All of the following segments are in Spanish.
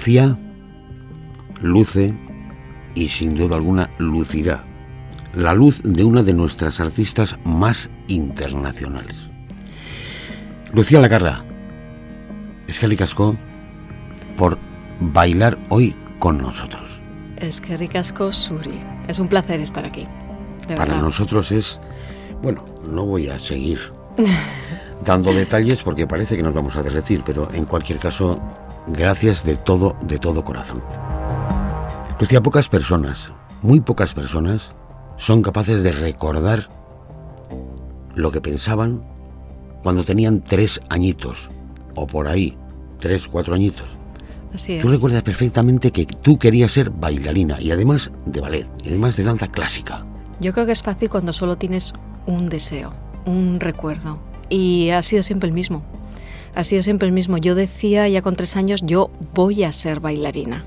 Lucía luce y sin duda alguna lucirá la luz de una de nuestras artistas más internacionales. Lucía Lagarra, es que ricasco por bailar hoy con nosotros. Es que ricasco Suri. Es un placer estar aquí. Para nosotros es, bueno, no voy a seguir dando detalles porque parece que nos vamos a derretir, pero en cualquier caso, gracias de todo, de todo corazón. Lucía, pocas personas, muy pocas personas, son capaces de recordar lo que pensaban cuando tenían tres añitos, o por ahí, tres, cuatro añitos. Así es. Tú recuerdas perfectamente que tú querías ser bailarina y además de ballet, y además de danza clásica. Yo creo que es fácil cuando solo tienes un deseo, un recuerdo. Y ha sido siempre el mismo. Ha sido siempre el mismo. Yo decía ya con tres años, yo voy a ser bailarina.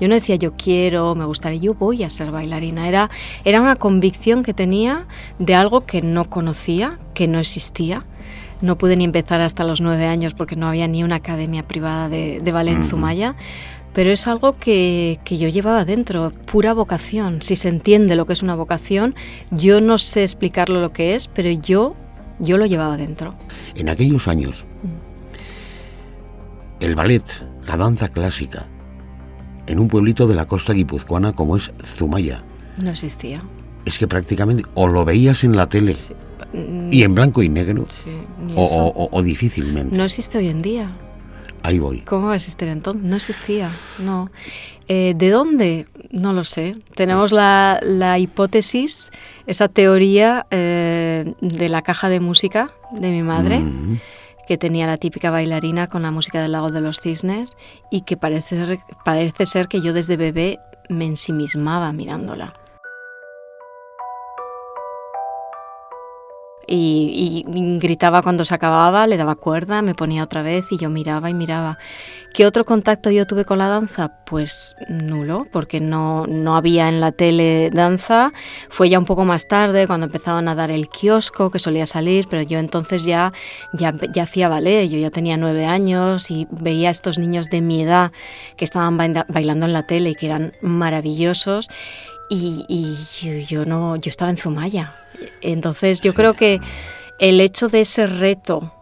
Yo no decía yo quiero, me gustaría, yo voy a ser bailarina. Era, era una convicción que tenía de algo que no conocía, que no existía. No pude ni empezar hasta los nueve años porque no había ni una academia privada de, de ballet en Zumaya. Pero es algo que, que, yo llevaba dentro, pura vocación. Si se entiende lo que es una vocación, yo no sé explicarlo lo que es, pero yo, yo lo llevaba dentro. En aquellos años, el ballet, la danza clásica, en un pueblito de la costa guipuzcoana como es Zumaya. No existía. Es que prácticamente o lo veías en la tele Sí. y en blanco y negro Sí, ni o, eso. o- o difícilmente. No existe hoy en día. Ahí voy. ¿Cómo va a existir entonces? No existía, no. Eh, ¿De dónde? No lo sé. Tenemos la, la hipótesis, esa teoría eh, de la caja de música de mi madre, Mm, que tenía la típica bailarina con la música del lago de los cisnes y que parece ser, parece ser que yo desde bebé me ensimismaba mirándola. Y, y gritaba cuando se acababa, le daba cuerda, me ponía otra vez y yo miraba y miraba. ¿Qué otro contacto yo tuve con la danza? Pues nulo, porque no, no había en la tele danza. Fue ya un poco más tarde, cuando empezaban a dar el kiosco, que solía salir, pero yo entonces ya, ya, ya hacía ballet, yo ya tenía nueve años y veía a estos niños de mi edad que estaban baila- bailando en la tele y que eran maravillosos. Y, y yo, yo no, yo estaba en Zumaya. Entonces yo creo que el hecho de ese reto,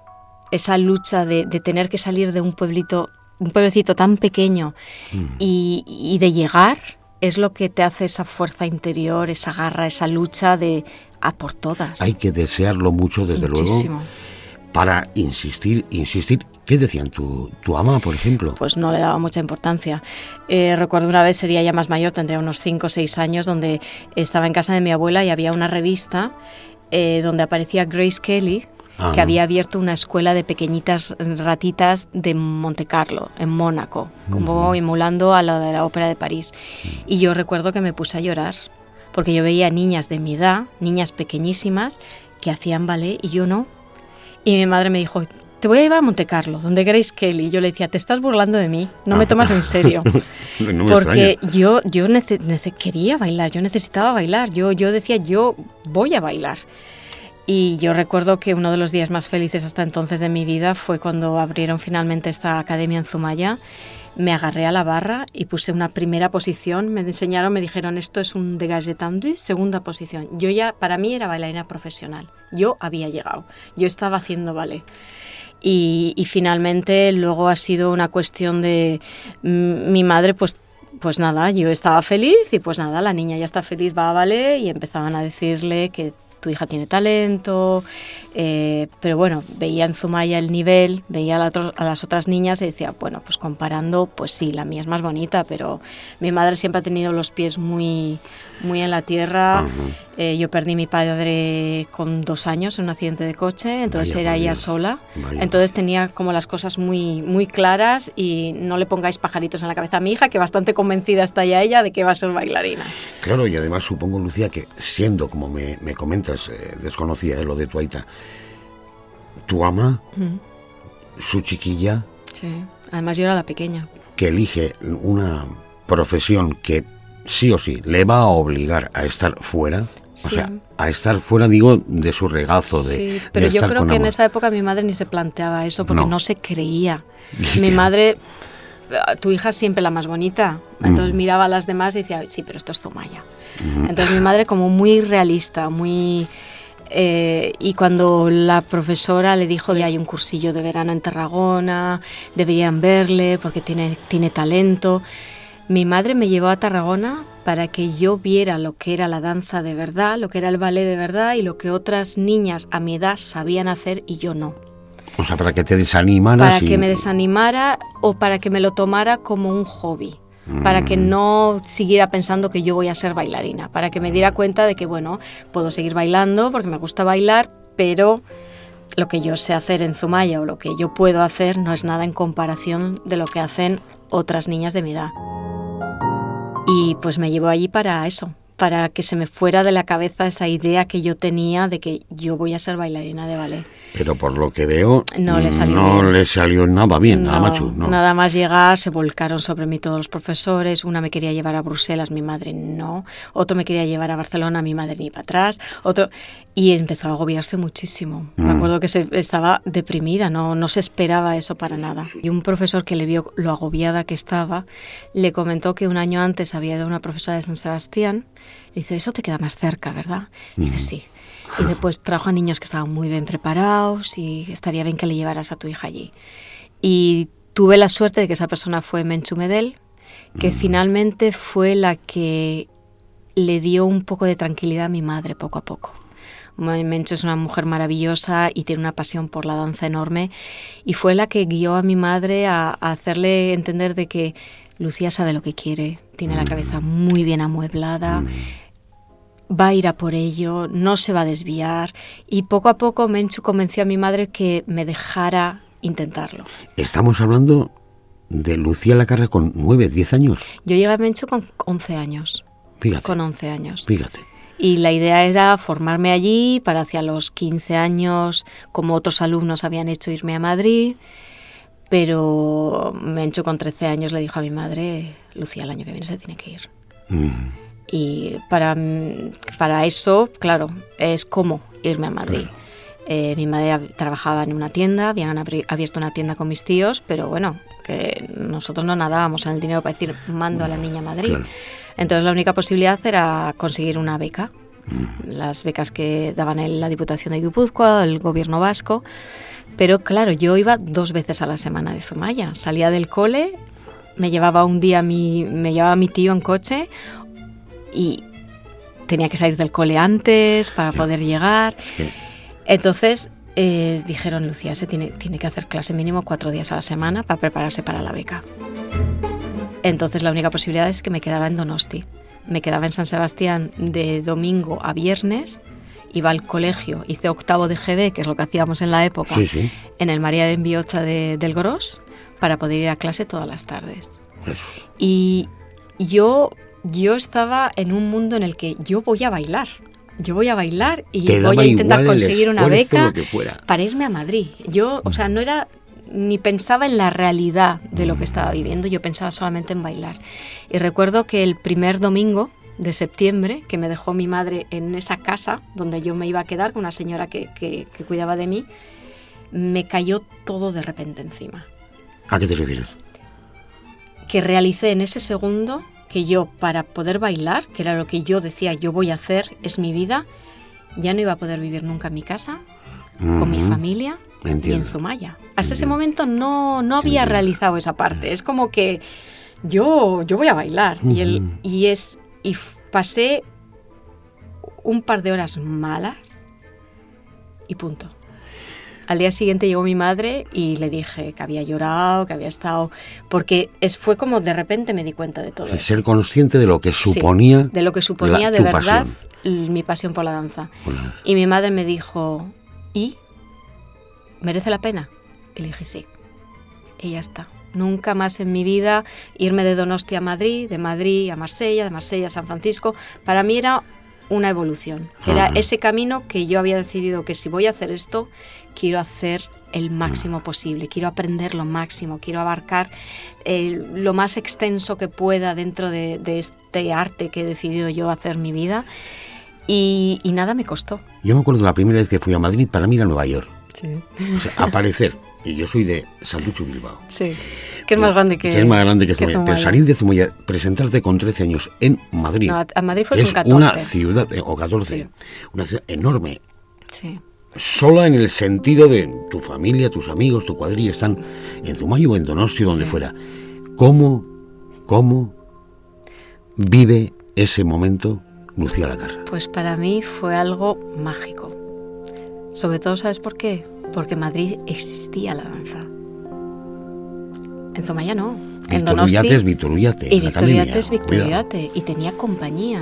esa lucha de, de tener que salir de un pueblito, un pueblecito tan pequeño y, y de llegar es lo que te hace esa fuerza interior, esa garra, esa lucha de a por todas. Hay que desearlo mucho, desde Muchísimo. luego, para insistir, insistir. ¿Qué decían tu, tu ama, por ejemplo? pues no le daba mucha importancia. Eh, recuerdo una vez, sería ya más mayor, tendría unos 5 o 6 años, donde estaba en casa de mi abuela y había una revista eh, donde aparecía Grace Kelly, Ah. que había abierto una escuela de pequeñitas ratitas de Monte Carlo, en Mónaco, como emulando a la de la Ópera de París. Y yo recuerdo que me puse a llorar, porque yo veía niñas de mi edad, niñas pequeñísimas, que hacían ballet y yo no. Y mi madre me dijo, te voy a llevar a Monte Carlo, donde Grace Kelly. Yo le decía, te estás burlando de mí, no me tomas en serio. No me Porque extraña. yo, yo nece- nece- quería bailar, yo necesitaba bailar, yo, yo decía, yo voy a bailar. Y yo recuerdo que uno de los días más felices hasta entonces de mi vida fue cuando abrieron finalmente esta academia en Zumaya. Me agarré a la barra y puse una primera posición. Me enseñaron, me dijeron, esto es un dégagé tendu, segunda posición. Yo ya, para mí era bailarina profesional. Yo había llegado. Yo estaba haciendo ballet. Y, y finalmente luego ha sido una cuestión de mm, mi madre pues pues nada, yo estaba feliz y pues nada, la niña ya está feliz, va ballet y empezaban a decirle que tu hija tiene talento, eh, pero bueno, veía en Zumaya el nivel, veía a, la otro- a las otras niñas y decía, bueno, pues comparando, pues sí, la mía es más bonita, pero mi madre siempre ha tenido los pies muy, muy en la tierra. Eh, yo perdí mi padre con dos años en un accidente de coche, entonces Vaya era por ella sola. Vaya. Entonces tenía como las cosas muy, muy claras y no le pongáis pajaritos en la cabeza a mi hija, que bastante convencida está ya ella de que va a ser bailarina. Claro, y además supongo, Lucía, que siendo, como me, me comentas, eh, desconocía eh, lo de tu aita, tu ama, su chiquilla, Sí. Además yo era la pequeña. que elige una profesión que sí o sí le va a obligar a estar fuera, o Sí. sea, a estar fuera, digo, de su regazo, de, sí, de pero yo estar creo con que en ama. esa época mi madre ni se planteaba eso porque No. no, se creía. Mi madre tu hija es siempre la más bonita. Entonces miraba a las demás y decía, sí, pero esto es Zumaya. Entonces mi madre como muy realista, muy... Eh, y cuando la profesora le dijo que hay un cursillo de verano en Tarragona, deberían verle porque tiene, tiene talento, mi madre me llevó a Tarragona para que yo viera lo que era la danza de verdad, lo que era el ballet de verdad y lo que otras niñas a mi edad sabían hacer y yo no. O sea, para que te desanimaras. Para que me desanimara o para que me lo tomara como un hobby. Para que mm. no siguiera pensando que yo voy a ser bailarina. Para que me diera cuenta de que, bueno, puedo seguir bailando porque me gusta bailar, pero lo que yo sé hacer en Zumaya o lo que yo puedo hacer no es nada en comparación de lo que hacen otras niñas de mi edad. Y pues me llevó allí para eso, para que se me fuera de la cabeza esa idea que yo tenía de que yo voy a ser bailarina de ballet. Pero por lo que veo, no le salió, nada bien, nada macho. Nada más llegar, se volcaron sobre mí todos los profesores. Una me quería llevar a Bruselas, mi madre no. Otro me quería llevar a Barcelona, mi madre ni para atrás. Otro y empezó a agobiarse muchísimo. Me mm. acuerdo que se, estaba deprimida, no, no se esperaba eso para nada. Y un profesor que le vio lo agobiada que estaba, le comentó que un año antes había ido una profesora de San Sebastián. Dice, eso te queda más cerca, ¿verdad? dice, sí. Y después trajo a niños que estaban muy bien preparados y estaría bien que le llevaras a tu hija allí. Y tuve la suerte de que esa persona fue Menchu Medel, que mm. finalmente fue la que le dio un poco de tranquilidad a mi madre poco a poco. Menchu es una mujer maravillosa y tiene una pasión por la danza enorme y fue la que guió a mi madre a, hacerle entender de que Lucía sabe lo que quiere, tiene la cabeza muy bien amueblada. Mm va a ir a por ello, no se va a desviar y poco a poco Menchu convenció a mi madre que me dejara intentarlo. Estamos hablando de Lucía Lacarra con 9, 10 años. Yo llegué a Menchu con 11 años. Fíjate. Con 11 años. Fíjate. Y la idea era formarme allí para hacia los 15 años, como otros alumnos habían hecho, irme a Madrid. Pero Menchu con 13 años le dijo a mi madre, Lucía, el año que viene se tiene que ir. Mm. Y para, para eso, claro, es como irme a Madrid. Eh, mi madre trabajaba en una tienda, habían abierto una tienda con mis tíos, pero bueno, que nosotros no nadábamos en el dinero para decir, mando a la niña a Madrid. Entonces la única posibilidad era conseguir una beca. Mm. Las becas que daban en la Diputación de Guipúzcoa, el gobierno vasco. Pero claro, yo iba dos veces a la semana de Zumaya. Salía del cole, me llevaba un día mi, me llevaba mi tío en coche y tenía que salir del cole antes para poder llegar. Entonces eh, dijeron, Lucía, se tiene, tiene que hacer clase mínimo cuatro días a la semana para prepararse para la beca. Entonces la única posibilidad es que me quedara en Donosti. Me quedaba en San Sebastián de domingo a viernes, iba al colegio, hice octavo de GB, que es lo que hacíamos en la época, en el María de Enviocha de, del Gros, para poder ir a clase todas las tardes. Y yo yo estaba en un mundo en el que yo voy a bailar. Yo voy a bailar y voy a intentar conseguir una beca para irme a Madrid. Yo, o sea, no era ni pensaba en la realidad de lo que estaba viviendo, yo pensaba solamente en bailar. Y recuerdo que el primer domingo de septiembre, que me dejó mi madre en esa casa donde yo me iba a quedar con una señora que, que, que cuidaba de mí, me cayó todo de repente encima. ¿A qué te refieres? Que realicé en ese segundo que yo para poder bailar, que era lo que yo decía yo voy a hacer, es mi vida, ya no iba a poder vivir nunca en mi casa, con mi familia y en Zumaya. Hasta ese momento no, no había realizado esa parte. Es como que yo, yo voy a bailar. y, el, y, es, y pasé un par de horas malas y punto. Al día siguiente llegó mi madre y le dije que había llorado, que había estado, porque es, fue como de repente me di cuenta de todo. Ser consciente de lo que suponía. de lo que suponía de verdad mi pasión por la danza. Y mi madre me dijo, ¿y? ¿Merece la pena? Y le dije, sí. Y ya está. Nunca más en mi vida irme de Donostia a Madrid, de Madrid a Marsella, de Marsella a San Francisco. Para mí era una evolución. Era ese camino que yo había decidido que si voy a hacer esto, quiero hacer el máximo posible, quiero aprender lo máximo, quiero abarcar eh, lo más extenso que pueda dentro de, este arte que he decidido yo hacer mi vida. Y, nada me costó. Yo me acuerdo la primera vez que fui a Madrid, para mí era Nueva York. Sí. aparecer y yo soy de Santucho Bilbao. Sí, que es más grande que, que es más grande que Zumaya. Pero salir de Zumaya, presentarte con 13 años en Madrid, No, a Madrid fue que con es 14. una ciudad, eh, o 14, Sí. una ciudad enorme, Sí. sola en el sentido de tu familia, tus amigos, tu cuadrilla están en Zumayo o en Donosti, donde Sí. fuera. ¿Cómo, cómo vive ese momento Lucía Lacarra? Pues para mí fue algo mágico. Sobre todo, ¿sabes por qué? Porque en Madrid existía la danza. En Zumaya no. En Donosti. Es Víctor Ullate, Y es y tenía compañía.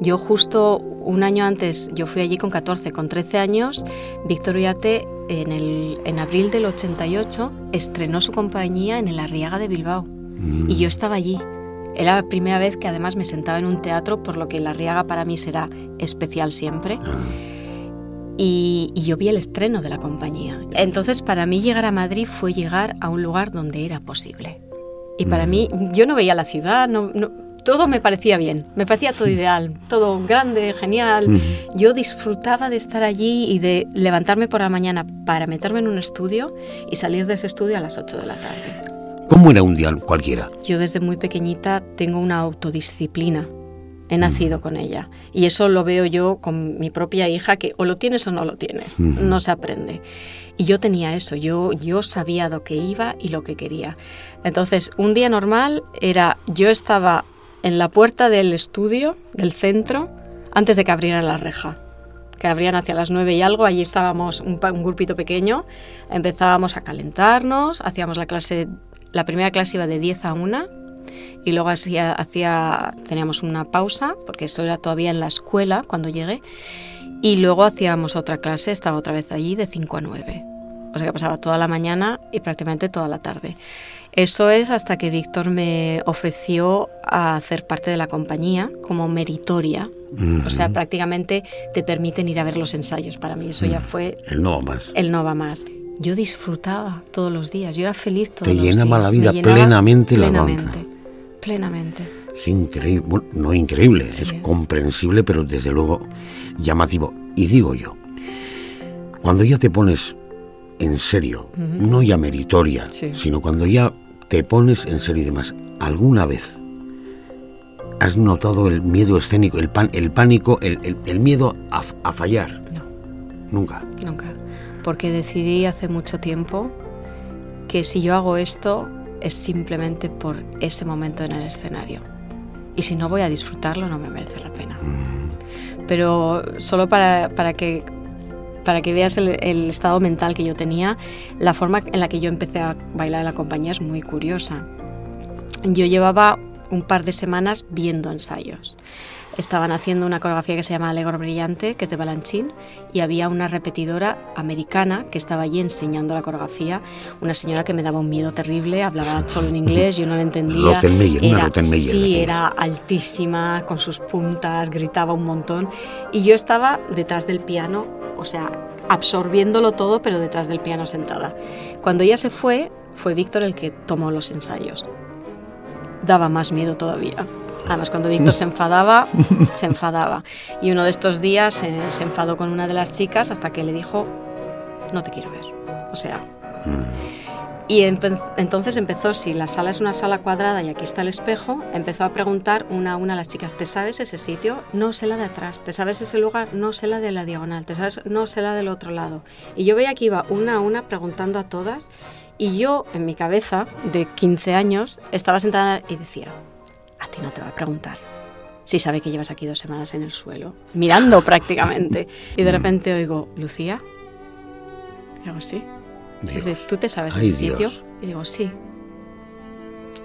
Yo justo un año antes, yo fui allí con 14, con 13 años, Víctor Ullate en, el, en abril del 88 estrenó su compañía en el Arriaga de Bilbao. Mm. Y yo estaba allí. Era la primera vez que además me sentaba en un teatro, por lo que el Arriaga para mí será especial siempre. Ah, Y, y yo vi el estreno de la compañía. Entonces, para mí llegar a Madrid fue llegar a un lugar donde era posible. Y para mí, yo no veía la ciudad, no, no- todo me parecía bien, me parecía todo ideal, todo grande, genial. Ujú. Yo disfrutaba de estar allí y de levantarme por la mañana para meterme en un estudio y salir de ese estudio a las 8 de la tarde. ¿Cómo era un día cualquiera? Yo desde muy pequeñita tengo una autodisciplina. He nacido con ella. Y eso lo veo yo con mi propia hija, que o lo tienes o no lo tienes. No se aprende. Y yo tenía eso. Yo, yo sabía lo que iba y lo que quería. Entonces, un día normal era, yo estaba en la puerta del estudio, del centro, antes de que abrieran la reja que abrían hacia las nueve y algo, allí estábamos un, un grupito pequeño, empezábamos a calentarnos, hacíamos la clase, la primera clase iba de 10 a 1 y luego hacía, hacía, teníamos una pausa, porque eso era todavía en la escuela cuando llegué, y luego hacíamos otra clase, estaba otra vez allí de 5 a 9. O sea que pasaba toda la mañana y prácticamente toda la tarde. Eso es hasta que Víctor me ofreció a hacer parte de la compañía como meritoria. O sea, prácticamente te permiten ir a ver los ensayos. Para mí eso ya fue El no más. el no va más. Yo disfrutaba todos los días, yo era feliz todos Te los llenaba días. la vida Me llenaba plenamente la danza. Plenamente. Es increíble, bueno, no increíble, Sí. es comprensible, pero desde luego llamativo. Y digo yo, cuando ya te pones en serio, no ya meritoria, Sí. sino cuando ya te pones en serio y demás, ¿alguna vez has notado el miedo escénico, el, pan, el pánico, el, el- el miedo a, a fallar? No. Nunca. Nunca. Porque decidí hace mucho tiempo que si yo hago esto es simplemente por ese momento en el escenario. Y si no voy a disfrutarlo no me merece la pena. Pero solo para, para que para que veas el, el estado mental que yo tenía, la forma en la que yo empecé a bailar en la compañía es muy curiosa. Yo llevaba un par de semanas viendo ensayos. Estaban haciendo una coreografía que se llama Alegro Brillante, que es de Balanchín, y había una repetidora americana que estaba allí enseñando la coreografía. Una señora que me daba un miedo terrible, hablaba solo en inglés, yo no la entendía. Rottenmeier, una Era- Rottenmeier, Sí, era altísima, con sus puntas, gritaba un montón. Y yo estaba detrás del piano, o sea, absorbiéndolo todo, pero detrás del piano sentada. Cuando ella se fue, fue Víctor el que tomó los ensayos. Daba más miedo todavía. Además, cuando Víctor se enfadaba, se enfadaba. Y uno de estos días eh, se enfadó con una de las chicas hasta que le dijo, no te quiero ver. O sea, y empe- entonces empezó, si la sala es una sala cuadrada y aquí está el espejo, empezó a preguntar una a una a las chicas, ¿te sabes ese sitio? No sé la de atrás. ¿Te sabes ese lugar? No sé la de la diagonal. ¿Te sabes? No sé la del otro lado. Y yo veía que iba una a una preguntando a todas y yo en mi cabeza de 15 años estaba sentada y decía, a ti no te va a preguntar. Si sabe que llevas aquí dos semanas en el suelo, mirando prácticamente. Y de repente oigo, Lucía. Y hago, sí. Dios. Dice, ¿tú te sabes Ay, ese sitio? Dios. Y digo, sí.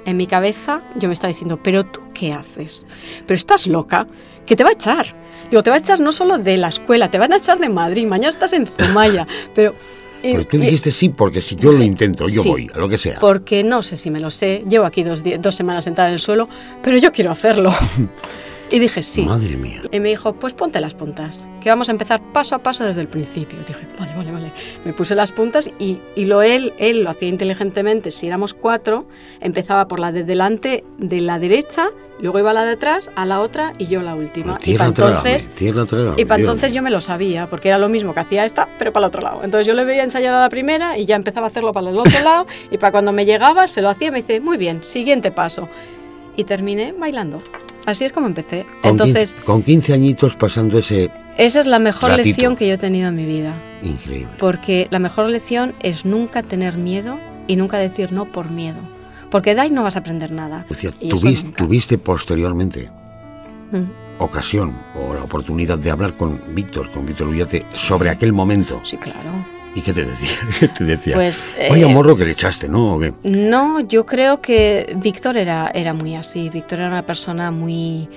En mi cabeza yo me estaba diciendo, ¿pero tú qué haces? ¿Pero estás loca? Que te va a echar. Digo, te va a echar no solo de la escuela, te van a echar de Madrid, mañana estás en Zumaya. Pero... Pero tú dijiste sí, porque si yo lo intento, yo sí, voy, a lo que sea. Porque no sé si me lo sé, llevo aquí dos, dos semanas sentada en el suelo, pero yo quiero hacerlo. y dije, sí. Madre mía. Y me dijo, pues ponte las puntas, que vamos a empezar paso a paso desde el principio. Y dije, vale, vale, vale. Me puse las puntas y, y lo él, él lo hacía inteligentemente. Si éramos cuatro, empezaba por la de delante de la derecha Luego iba la de atrás, a la otra y yo la última. Tierra y para entonces, tierra trágame, y para Dios. entonces yo me lo sabía, porque era lo mismo que hacía esta, pero para el otro lado. Entonces yo le veía ensayar a la primera y ya empezaba a hacerlo para el otro lado. Y para cuando me llegaba, se lo hacía y me dice, muy bien, siguiente paso. Y terminé bailando. Así es como empecé. Con Entonces, 15, con 15 añitos pasando ese esa es la mejor Ratito. lección que yo he tenido en mi vida. increíble. Porque la mejor lección es nunca tener miedo y nunca decir no por miedo. Porque de ahí no vas a aprender nada. Tuviste posteriormente Mm. ocasión o la oportunidad de hablar con Víctor, con Víctor Ullate, sobre aquel momento. Sí, claro. ¿Y qué te decía? ¿Qué te decía? Pues, Vaya eh, morro que le echaste, ¿no? ¿O qué? No, yo creo que Víctor era, era muy así. Víctor era una persona muy,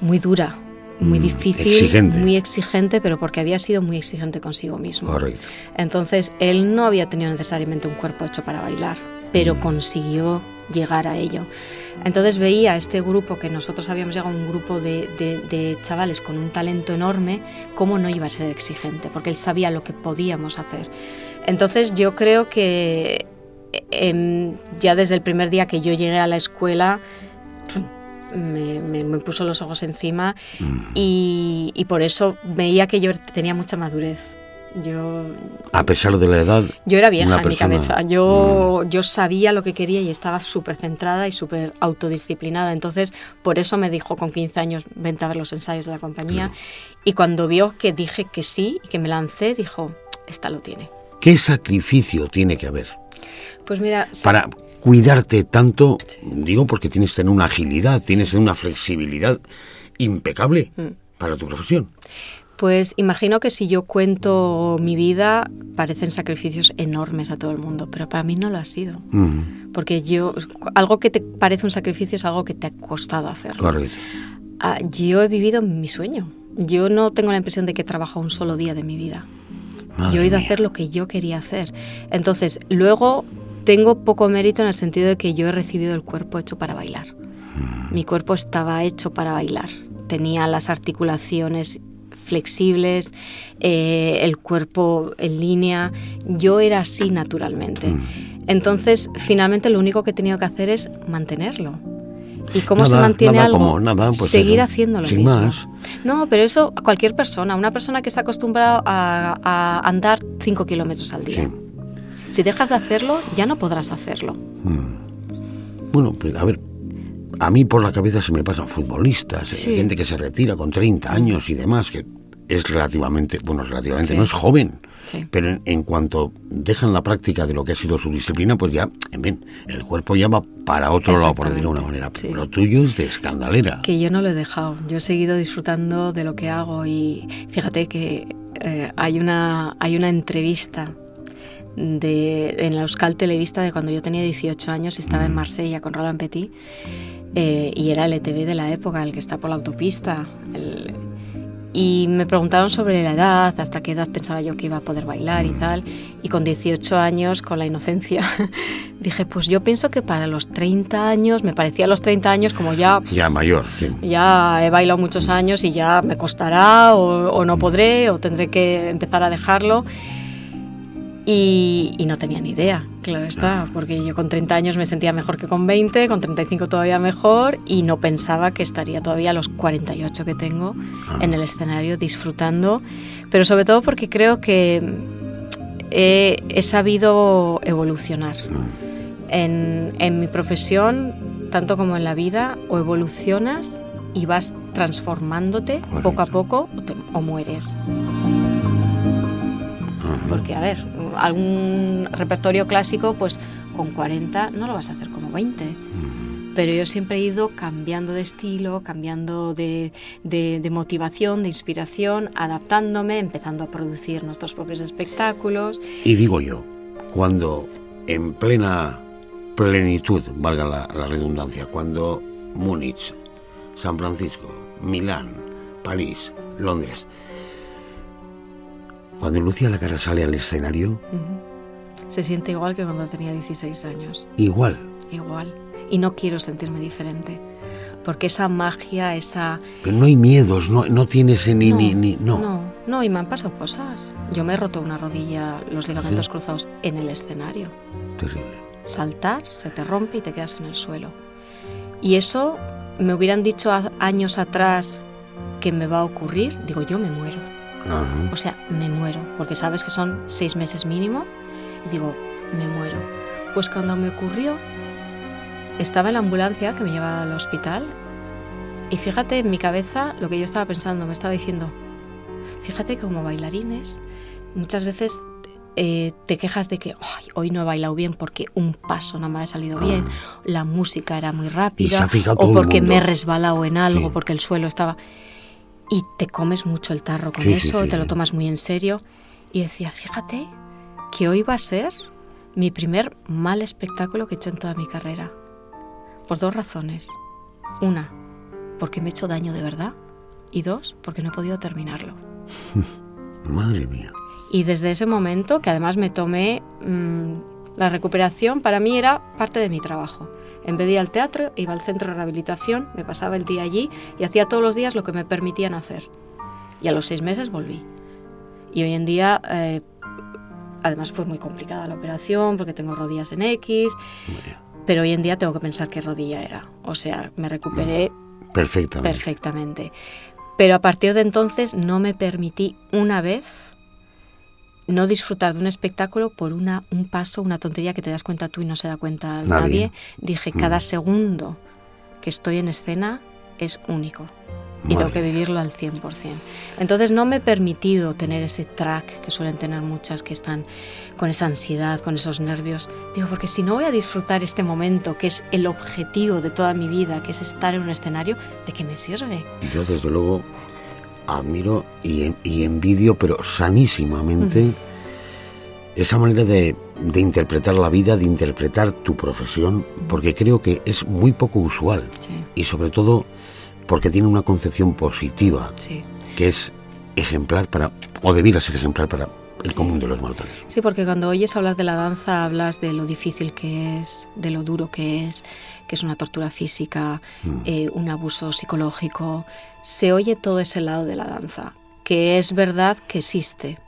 muy dura, muy Mm, difícil, exigente. muy exigente, pero porque había sido muy exigente consigo mismo. Correcto. Entonces, él no había tenido necesariamente un cuerpo hecho para bailar, pero consiguió llegar a ello. Entonces veía a este grupo, que nosotros habíamos llegado un grupo de, de- de chavales con un talento enorme, cómo no iba a ser exigente, porque él sabía lo que podíamos hacer. Entonces yo creo que em, ya desde el primer día que yo llegué a la escuela, me, me- me puso los ojos encima Mm. y, y por eso veía que yo tenía mucha madurez. Yo, A pesar de la edad, yo era vieja en mi persona- cabeza. Yo, yo sabía lo que quería y estaba súper centrada y súper autodisciplinada. Entonces, por eso me dijo con 15 años, vente a ver los ensayos de la compañía. Y cuando vio que dije que sí y que me lancé, dijo, esta lo tiene. ¿qué sacrificio tiene que haber Pues mira, sí, para cuidarte tanto? Digo porque tienes que tener una agilidad, tienes que tener una flexibilidad impecable Mm. para tu profesión. Pues imagino que si yo cuento mi vida, parecen sacrificios enormes a todo el mundo, pero para mí no lo ha sido. Porque yo, algo que te parece un sacrificio es algo que te ha costado hacer. correcto. Ah, yo he vivido mi sueño. Yo no tengo la impresión de que he trabajado un solo día de mi vida. Madre yo he ido a hacer lo que yo quería hacer. Entonces, luego tengo poco mérito en el sentido de que yo he recibido el cuerpo hecho para bailar. Mm. Mi cuerpo estaba hecho para bailar. Tenía las articulaciones flexibles, eh, el cuerpo en línea. Yo era así naturalmente. Mm. Entonces, finalmente lo único que he tenido que hacer es mantenerlo. ¿Y cómo se mantiene nada algo? como nada, pues Seguir haciendo lo sin mismo. más. No, pero eso a cualquier persona, una persona que está acostumbrada a, a andar 5 kilómetros al día. Sí. Si dejas de hacerlo, ya no podrás hacerlo. Mm. Bueno, pues a ver, a mí por la cabeza se me pasan futbolistas, eh, Sí. gente que se retira con 30 años y demás, que es relativamente, bueno, relativamente, Sí. no es joven, Sí. pero en, en cuanto dejan la práctica de lo que ha sido su disciplina, pues ya, en fin, el cuerpo ya va para otro lado, por decirlo de una manera. Pero sí. lo tuyo es de escandalera. Que yo no lo he dejado. Yo he seguido disfrutando de lo que hago y fíjate que eh, hay, una, hay una entrevista de, en la Euskal Televista de cuando yo tenía 18 años y estaba en Marsella con Roland Petit eh, y era el ETV de la época, el que está por la autopista. el- y me preguntaron sobre la edad, hasta qué edad pensaba yo que iba a poder bailar y tal. Y con 18 años, con la inocencia, dije, pues yo pienso que para los 30 años, me parecía a los 30 años como ya Ya mayor, sí. ya he bailado muchos años y ya me costará o, o no podré o tendré que empezar a dejarlo. Y, y no tenía ni idea, claro está, porque yo con 30 años me sentía mejor que con 20, con 35 todavía mejor y no pensaba que estaría todavía a los 48 que tengo en el escenario disfrutando, pero sobre todo porque creo que he, he sabido evolucionar. En, en mi profesión, tanto como en la vida, o evolucionas y vas transformándote poco a poco o, te- o mueres. Porque, a ver, algún repertorio clásico, pues con 40 no lo vas a hacer como 20. Pero yo siempre he ido cambiando de estilo, cambiando de, de- de motivación, de inspiración, adaptándome, empezando a producir nuestros propios espectáculos. Y digo yo, cuando en plena plenitud, valga la, la redundancia, cuando Múnich, San Francisco, Milán, París, Londres, cuando Lucía la cara sale al escenario, Ujú. Se siente igual que cuando tenía 16 años. igual. Igual. Y no quiero sentirme diferente. Porque esa magia, esa... Pero no hay miedos, no, no tienes ni, no, ni, ni- no. no, no, y me han pasado cosas. Yo me he roto una rodilla, los ligamentos ¿Sí? cruzados en el escenario. Terrible. Saltar, se te rompe y te quedas en el suelo. Y eso me hubieran dicho años atrás que me va a ocurrir, digo, yo me muero. O sea, me muero, porque sabes que son seis meses mínimo, y digo, me muero. Pues cuando me ocurrió, estaba en la ambulancia que me lleva al hospital, y fíjate en mi cabeza lo que yo estaba pensando, me estaba diciendo, fíjate como bailarines, muchas veces eh, te quejas de que hoy no he bailado bien porque un paso no me ha salido bien, ah. la música era muy rápida, o porque me he resbalado en algo, porque el suelo estaba... Y te comes mucho el tarro con eso, te lo tomas muy en serio. Y decía, fíjate que hoy va a ser mi primer mal espectáculo que he hecho en toda mi carrera. Por dos razones. Una, porque me he hecho daño de verdad. Y dos, porque no he podido terminarlo. Madre mía. Y desde ese momento, que además me tomé mm, la recuperación, para mí era parte de mi trabajo. En vez de ir al teatro, iba al centro de rehabilitación, me pasaba el día allí y hacía todos los días lo que me permitían hacer. Y a los seis meses volví. Y hoy en día, eh, además fue muy complicada la operación porque tengo rodillas en X, pero hoy en día tengo que pensar qué rodilla era. O sea, me recuperé perfectamente. perfectamente. Pero a partir de entonces no me permití una vez no disfrutar de un espectáculo por una, un paso, una tontería que te das cuenta tú y no se da cuenta nadie. Dije, cada mm. segundo que estoy en escena es único y tengo que vivirlo al 100%. Entonces no me he permitido tener ese track que suelen tener muchas que están con esa ansiedad, con esos nervios. Digo, porque si no voy a disfrutar este momento, que es el objetivo de toda mi vida, que es estar en un escenario, ¿de qué me sirve? Yo desde luego admiro y, envidio, pero sanísimamente, esa manera de, interpretar la vida, de interpretar tu profesión, porque creo que es muy poco usual. Y sobre todo porque tiene una concepción positiva, que es ejemplar para, o debiera ser ejemplar para el común de los mortales. Sí, porque cuando oyes hablar de la danza hablas de lo difícil que es, de lo duro que es, que es una tortura física, mm. eh, un abuso psicológico. Se oye todo ese lado de la danza, que es verdad que existe.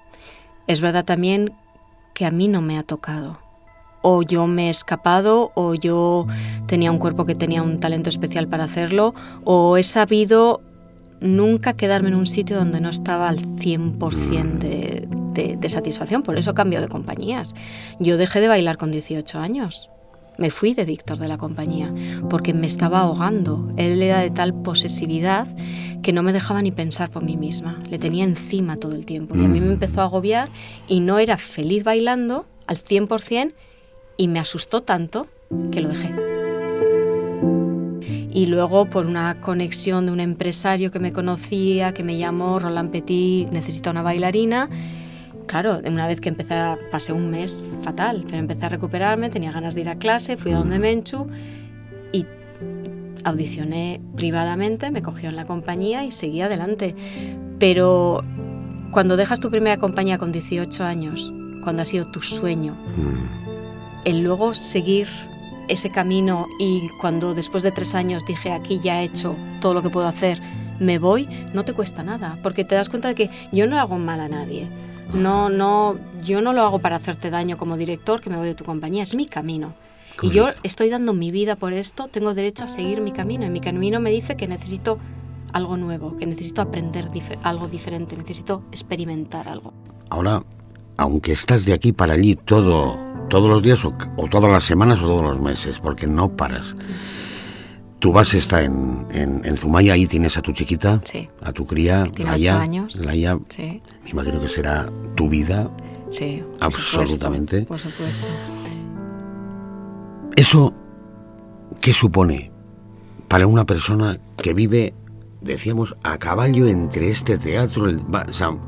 Es verdad también que a mí no me ha tocado. O yo me he escapado, o yo tenía un cuerpo que tenía un talento especial para hacerlo, o he sabido nunca quedarme en un sitio donde no estaba al 100% de, de, satisfacción. Por eso cambio de compañías. Yo dejé de bailar con 18 años. Me fui de Víctor de la compañía porque me estaba ahogando. Él era de tal posesividad que no me dejaba ni pensar por mí misma. Le tenía encima todo el tiempo. Y a mí me mm. empezó a agobiar y no era feliz bailando al 100% y me asustó tanto que lo dejé y luego por una conexión de un empresario que me conocía, que me llamó, Roland Petit, necesita una bailarina. Claro, una vez que empecé, a, pasé un mes fatal, pero empecé a recuperarme, tenía ganas de ir a clase, fui a donde Menchu y audicioné privadamente, me cogió en la compañía y seguí adelante. Pero cuando dejas tu primera compañía con 18 años, cuando ha sido tu sueño, mm. el luego seguir ese camino y cuando después de tres años dije aquí ya he hecho todo lo que puedo hacer, me voy, no te cuesta nada, porque te das cuenta de que yo no hago mal a nadie. No, no, yo no lo hago para hacerte daño como director que me voy de tu compañía, es mi camino. Y yo estoy dando mi vida por esto, tengo derecho a seguir mi camino. Y mi camino me dice que necesito algo nuevo, que necesito aprender algo diferente, necesito experimentar algo. Ahora, aunque estás de aquí para allí todo todos los días o, todas las semanas o todos los meses, porque no paras. Tu base está en, en, Zumaya, ahí tienes a tu chiquita, a tu cría, Tiene Laia. años. Laia, me imagino que será tu vida. Sí. Absolutamente. por supuesto. ¿Eso qué supone para una persona que vive decíamos, a caballo entre este teatro,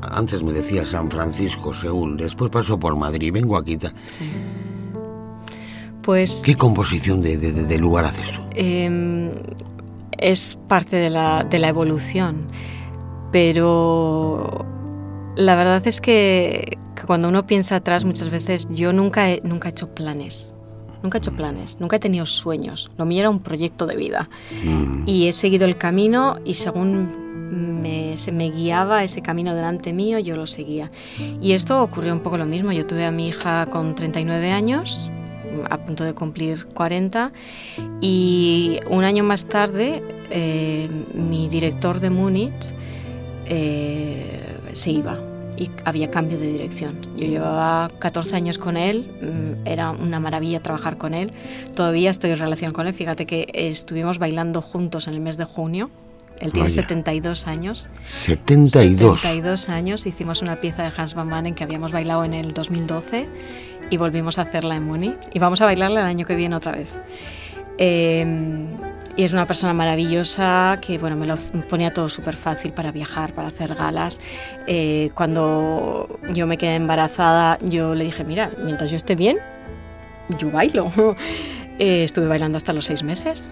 antes me decía San Francisco, Seúl, después pasó por Madrid, vengo aquí. Pues... ¿Qué composición de, lugar haces tú? Em, es parte de la, de la evolución, pero la verdad es que, cuando uno piensa atrás muchas veces yo nunca nunca he hecho planes nunca he hecho planes, nunca he tenido sueños. Lo mío era un proyecto de vida. Mm. Y he seguido el camino y según me, se me guiaba ese camino delante mío, yo lo seguía. Y esto ocurrió un poco lo mismo. Yo tuve a mi hija con 39 años, a punto de cumplir 40 y un año más tarde eh, mi director de Múnich eh, se iba y había cambio de dirección. Yo llevaba 14 años con él, mm, era una maravilla trabajar con él. Todavía estoy en relación con él. Fíjate que estuvimos bailando juntos en el mes de junio. Él tiene 72 años. 72. 72 años. Hicimos una pieza de Hans Van Manen que habíamos bailado en el 2012 y volvimos a hacerla en Múnich. Y vamos a bailarla el año que viene otra vez. Eh, y es una persona maravillosa que bueno, me lo ponía todo súper fácil para viajar, para hacer galas. Eh, cuando yo me quedé embarazada, yo le dije, mira, mientras yo esté bien, yo bailo. Eh, estuve bailando hasta los seis meses.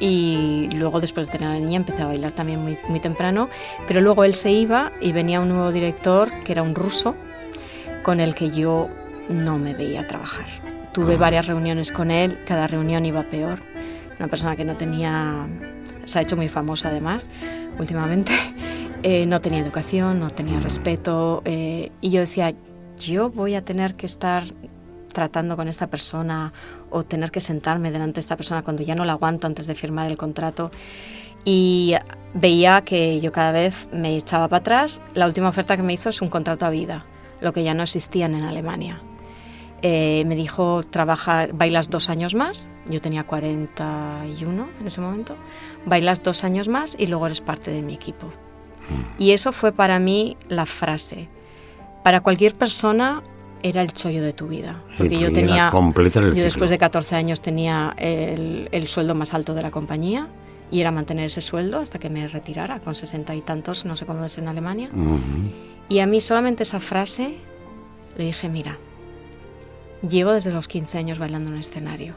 Y luego, después de tener a la niña, empecé a bailar también muy, muy temprano. Pero luego él se iba y venía un nuevo director, que era un ruso, con el que yo no me veía trabajar. Tuve ah. varias reuniones con él, cada reunión iba peor una persona que no tenía, se ha hecho muy famosa además últimamente, eh, no tenía educación, no tenía respeto eh, y yo decía, yo voy a tener que estar tratando con esta persona o tener que sentarme delante de esta persona cuando ya no la aguanto antes de firmar el contrato. Y veía que yo cada vez me echaba para atrás. La última oferta que me hizo es un contrato a vida, lo que ya no existían en Alemania. Eh, me dijo, trabaja, bailas dos años más, yo tenía 41 en ese momento, bailas dos años más y luego eres parte de mi equipo. Mm. Y eso fue para mí la frase. Para cualquier persona era el chollo de tu vida. Porque yo tenía. yo después de 14 años tenía el, el, sueldo más alto de la compañía y era mantener ese sueldo hasta que me retirara, con 60 y tantos, no sé cómo es en Alemania. Y a mí solamente esa frase le dije: Mira, Llevo desde los 15 años bailando en un escenario.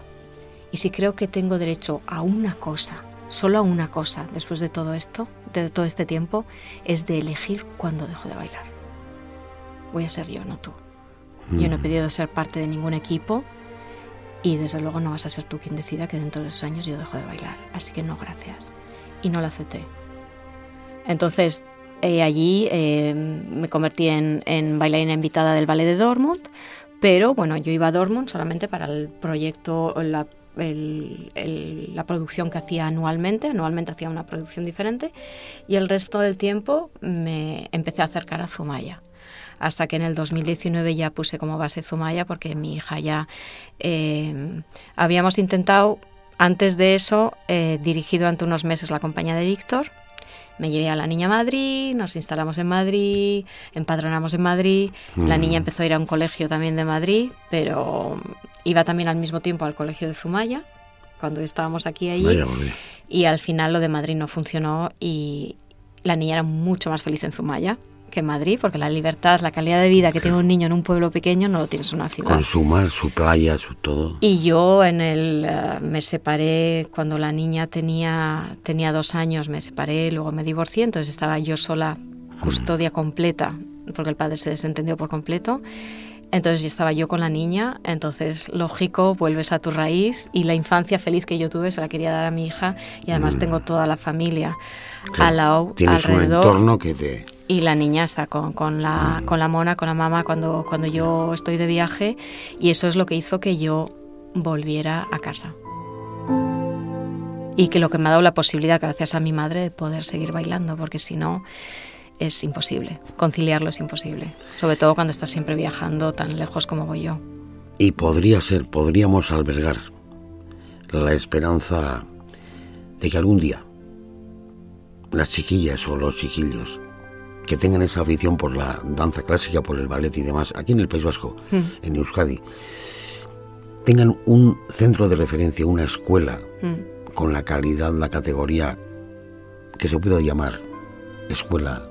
Y si creo que tengo derecho a una cosa, solo a una cosa, después de todo esto, de todo este tiempo, es de elegir cuándo dejo de bailar. Voy a ser yo, no tú. Yo no he mm. pedido ser parte de ningún equipo y desde luego no vas a ser tú quien decida que dentro de esos años yo dejo de bailar. Así que no, gracias. Y no lo acepté. Entonces, eh, allí eh, me convertí en, en bailarina invitada del ballet de Dortmund pero bueno, yo iba a Dortmund solamente para el proyecto, la, la producción que hacía anualmente, anualmente hacía una producción diferente, y el resto del tiempo me empecé a acercar a Zumaya hasta que en el 2019 ya puse como base Zumaya porque mi hija ya eh, habíamos intentado antes de eso eh, dirigir durante unos meses la compañía de Víctor me llevé a la niña a Madrid, nos instalamos en Madrid, empadronamos en Madrid. La niña mm. empezó a ir a un colegio también de Madrid, pero iba también al mismo tiempo al colegio de Zumaya, cuando estábamos aquí allí. Y al final lo de Madrid no funcionó y la niña era mucho más feliz en Zumaya que Madrid, porque la libertad, la calidad de vida que tiene un niño en un pueblo pequeño no lo tienes en una ciudad. Con su mar, su playa, su todo. Y yo en el eh, me separé cuando la niña tenía tenía dos años, me separé, luego me divorcié, entonces estaba yo sola, custodia completa, porque el padre se desentendió por completo. Entonces estaba yo con la niña, entonces lógico, vuelves a tu raíz y la infancia feliz que yo tuve se la quería dar a mi hija y además mm. tengo toda la familia al lado, Tienes alrededor. un entorno que te y la niña está con, con, la, con la mona, con la mamá cuando, cuando yo estoy de viaje y eso es lo que hizo que yo volviera a casa. Y que lo que me ha dado la posibilidad, gracias a mi madre, de poder seguir bailando, porque si no es imposible, conciliarlo es imposible, sobre todo cuando estás siempre viajando tan lejos como voy yo. Y podría ser, podríamos albergar la esperanza de que algún día las chiquillas o los chiquillos que tengan esa afición por la danza clásica, por el ballet y demás, aquí en el País Vasco, mm. en Euskadi, tengan un centro de referencia, una escuela mm. con la calidad, la categoría que se pueda llamar Escuela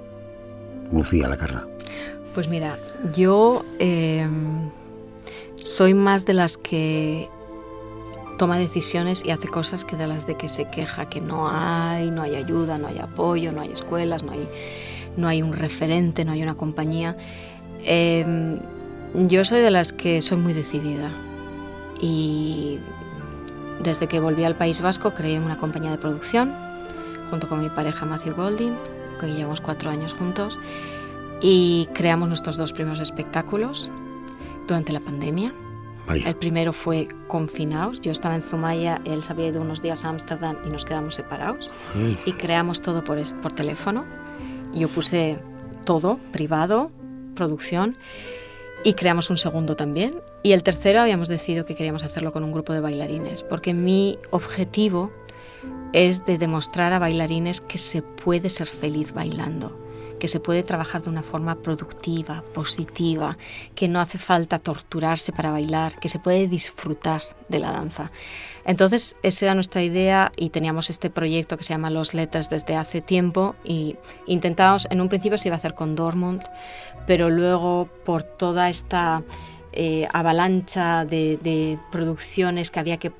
Lucía Lacarra. Pues mira, yo em, soy más de las que toma decisiones y hace cosas que de las de que se queja que no hay, no hay ayuda, no hay apoyo, no hay escuelas, no hay no hay un referente, no hay una compañía. Em, yo soy de las que soy muy decidida y desde que volví al País Vasco creé una compañía de producción junto con mi pareja Matthew Golding, que llevamos cuatro años juntos, y creamos nuestros dos primeros espectáculos durante la pandemia. El primero fue confinados. Yo estaba en Zumaya, él se había ido unos días a Ámsterdam y nos quedamos separados. Y creamos todo por, por teléfono. Yo puse todo, privado, producción, y creamos un segundo también. Y el tercero habíamos decidido que queríamos hacerlo con un grupo de bailarines, porque mi objetivo es de demostrar a bailarines que se puede ser feliz bailando que se puede trabajar de una forma productiva, positiva, que no hace falta torturarse para bailar, que se puede disfrutar de la danza. Entonces, esa era nuestra idea y teníamos este proyecto que se llama Los Letters desde hace tiempo y intentábamos, en un principio se iba a hacer con Dortmund, pero luego por toda esta eh, avalancha de, de producciones que había que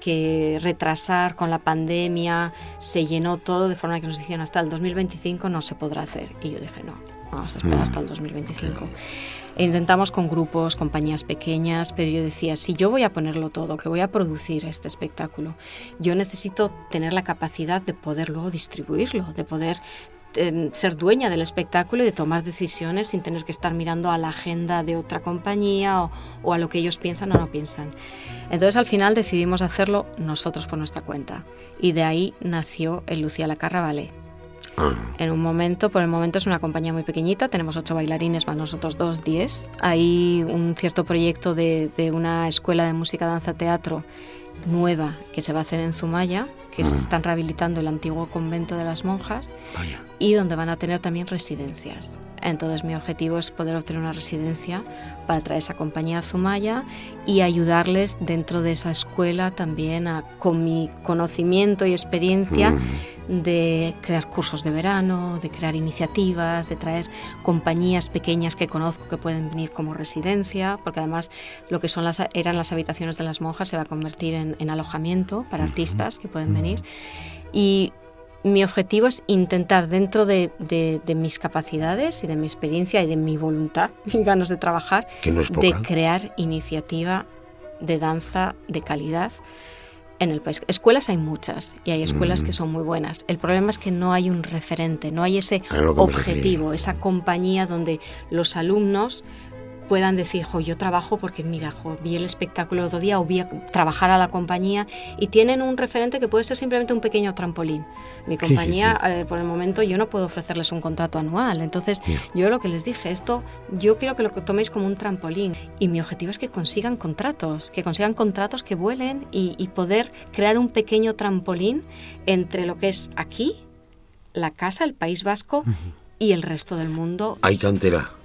que retrasar con la pandemia, se llenó todo de forma que nos dijeron hasta el 2025 no se podrá hacer. Y yo dije, no, vamos a esperar hasta el 2025. E intentamos con grupos, compañías pequeñas, pero yo decía, si yo voy a ponerlo todo, que voy a producir este espectáculo, yo necesito tener la capacidad de poder luego distribuirlo, de poder ser dueña del espectáculo y de tomar decisiones sin tener que estar mirando a la agenda de otra compañía o, a lo que ellos piensan o no piensan. Entonces al final decidimos hacerlo nosotros por nuestra cuenta y de ahí nació el Lucía La Ballet. Ah. En un momento, por el momento es una compañía muy pequeñita, tenemos ocho bailarines más nosotros dos, diez. Hay un cierto proyecto de, de una escuela de música, danza, teatro nueva que se va a hacer en Zumaya, que se mm. están rehabilitando el antiguo convento de las monjas y donde van a tener también residencias. Entonces mi objetivo es poder obtener una residencia para traer esa compañía a Zumaya y ayudarles dentro de esa escuela también a, con mi conocimiento y experiencia mm de crear cursos de verano, de crear iniciativas, de traer compañías pequeñas que conozco que pueden venir como residencia, porque además lo que son las, eran las habitaciones de las monjas se va a convertir en, alojamiento para artistas que pueden venir. Y mi objetivo es intentar dentro de, mis capacidades y de mi experiencia y de mi voluntad y ganas de trabajar, de crear iniciativa de danza de calidad en el país. Escuelas hay muchas y hay escuelas que mm. son muy buenas. El problema es que no hay un referente, no hay ese objetivo, esa compañía donde los alumnos puedan decir, jo, yo trabajo porque, mira, jo, vi el espectáculo el otro día o vi a trabajar a la compañía y tienen un referente que puede ser simplemente un pequeño trampolín. Mi compañía, eh, por el momento, yo no puedo ofrecerles un contrato anual. Entonces, yo lo que les dije, esto, yo quiero que lo toméis como un trampolín. Y mi objetivo es que consigan contratos, que consigan contratos que vuelen y, poder crear un pequeño trampolín entre lo que es aquí, la casa, el País Vasco y el resto del mundo. Hay cantera.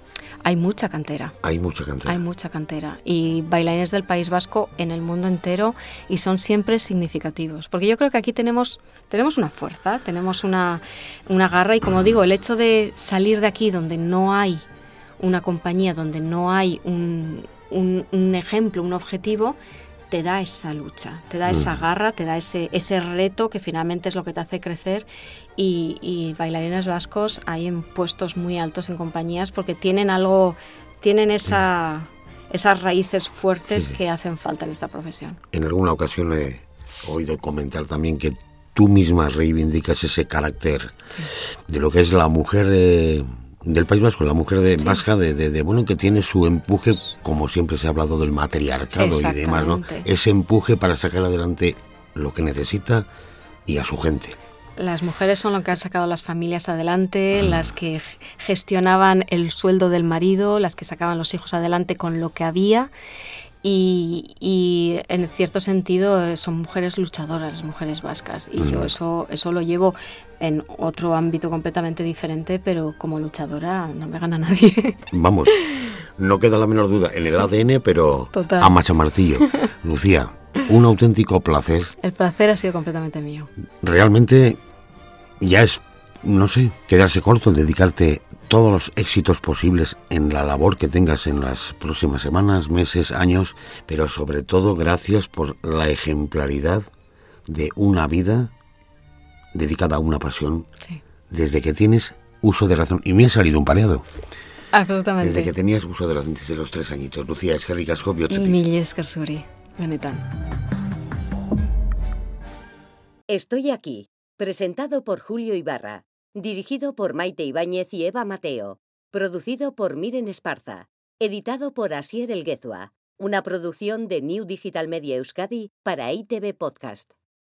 Hay mucha cantera. Hay mucha cantera. Hay mucha cantera. Y bailarines del País Vasco en el mundo entero y son siempre significativos. Porque yo creo que aquí tenemos, tenemos una fuerza, tenemos una, una garra y como digo, el hecho de salir de aquí donde no hay una compañía, donde no hay un, un, un ejemplo, un objetivo, te da esa lucha, te da esa mm. garra, te da ese, ese reto que finalmente es lo que te hace crecer y, y bailarines vascos hay en puestos muy altos en compañías porque tienen algo, tienen esa, esas raíces fuertes que hacen falta en esta profesión. En alguna ocasión he oído comentar también que tú misma reivindicas ese carácter de lo que es la mujer... Eh, del País Vasco, la mujer de vasca, de, de, bueno, que tiene su empuje, como siempre se ha hablado del matriarcado y demás, ¿no? Ese empuje para sacar adelante lo que necesita y a su gente. Las mujeres son lo que han sacado las familias adelante, ah. las que gestionaban el sueldo del marido, las que sacaban los hijos adelante con lo que había y, en cierto sentido eh, son mujeres luchadoras, las mujeres vascas. Y yo eso, eso lo llevo en otro ámbito completamente diferente, pero como luchadora no me gana nadie. Vamos, no queda la menor duda, en el ADN, pero a macho martillo. Lucía, un auténtico placer. El placer ha sido completamente mío. Realmente ya es, no sé, quedarse corto, dedicarte todos los éxitos posibles en la labor que tengas en las próximas semanas, meses, años, pero sobre todo gracias por la ejemplaridad de una vida dedicada a una pasión desde que tienes uso de razón. Y me ha salido un pareado. Absolutamente. Desde que tenías uso de razón desde los tres añitos. Lucía, es que ricasco, Milles Karsuri, Benetan. Estoy aquí, presentado por Julio Ibarra Dirigido por Maite Ibáñez y Eva Mateo. Producido por Miren Esparza. Editado por Asier Elguezua. una producción de New Digital Media Euskadi para ITV Podcast.